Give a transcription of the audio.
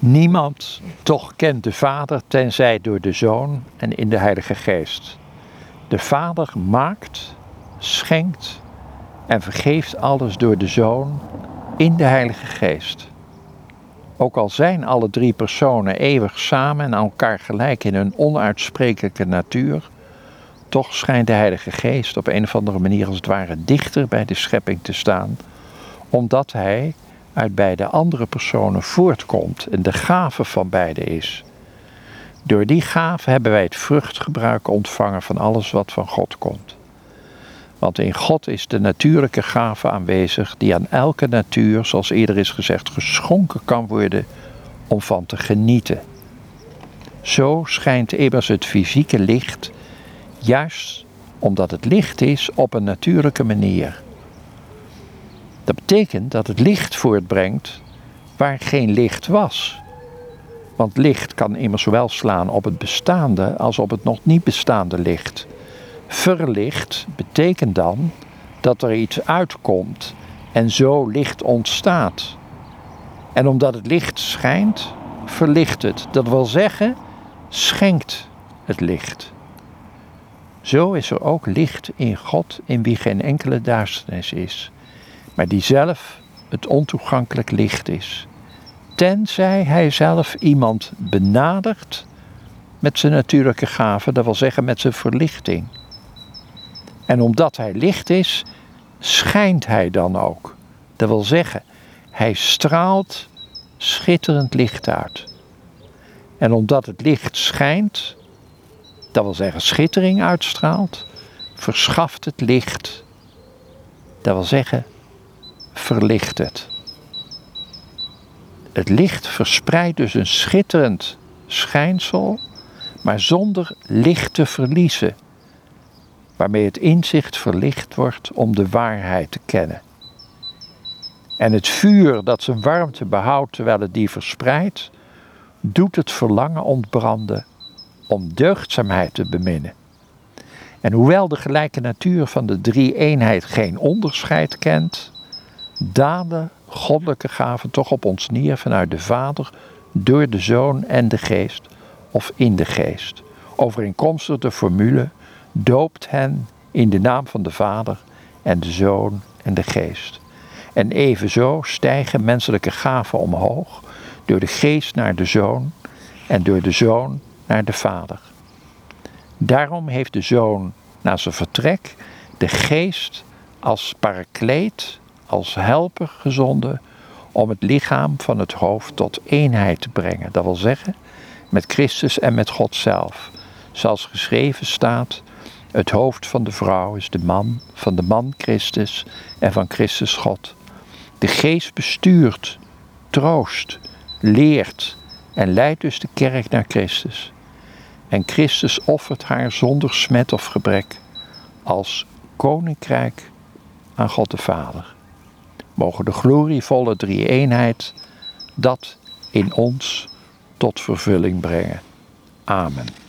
Niemand toch kent de Vader tenzij door de Zoon en in de Heilige Geest. De Vader maakt, schenkt en vergeeft alles door de Zoon in de Heilige Geest. Ook al zijn alle drie personen eeuwig samen en elkaar gelijk in hun onuitsprekelijke natuur, toch schijnt de Heilige Geest op een of andere manier als het ware dichter bij de schepping te staan, omdat Hij uit beide andere personen voortkomt en de gave van beide is. Door die gave hebben wij het vruchtgebruik ontvangen van alles wat van God komt. Want in God is de natuurlijke gave aanwezig die aan elke natuur, zoals eerder is gezegd, geschonken kan worden om van te genieten. Zo schijnt immers het fysieke licht, juist omdat het licht is, op een natuurlijke manier. Dat betekent dat het licht voortbrengt waar geen licht was. Want licht kan immers zowel slaan op het bestaande als op het nog niet bestaande licht. Verlicht betekent dan dat er iets uitkomt en zo licht ontstaat. En omdat het licht schijnt, verlicht het. Dat wil zeggen, schenkt het licht. Zo is er ook licht in God in wie geen enkele duisternis is maar die zelf het ontoegankelijk licht is. Tenzij hij zelf iemand benadert met zijn natuurlijke gaven, dat wil zeggen met zijn verlichting. En omdat hij licht is, schijnt hij dan ook. Dat wil zeggen, hij straalt schitterend licht uit. En omdat het licht schijnt, dat wil zeggen schittering uitstraalt, verschaft het licht, dat wil zeggen verlicht het. Het licht verspreidt dus een schitterend schijnsel, maar zonder licht te verliezen, waarmee het inzicht verlicht wordt om de waarheid te kennen. En het vuur dat zijn warmte behoudt terwijl het die verspreidt, doet het verlangen ontbranden om deugdzaamheid te beminnen. En hoewel de gelijke natuur van de drie eenheid geen onderscheid kent, dalen goddelijke gaven toch op ons neer vanuit de Vader, door de Zoon en de Geest, of in de Geest. Overeenkomstig de formule doopt hen in de naam van de Vader en de Zoon en de Geest. En evenzo stijgen menselijke gaven omhoog, door de Geest naar de Zoon en door de Zoon naar de Vader. Daarom heeft de Zoon na zijn vertrek de Geest als parakleet als helper gezonden om het lichaam van het hoofd tot eenheid te brengen. Dat wil zeggen, met Christus en met God zelf. Zoals geschreven staat, het hoofd van de vrouw is de man, van de man Christus en van Christus God. De geest bestuurt, troost, leert en leidt dus de kerk naar Christus. En Christus offert haar zonder smet of gebrek als koninkrijk aan God de Vader mogen de glorievolle drie-eenheid dat in ons tot vervulling brengen. Amen.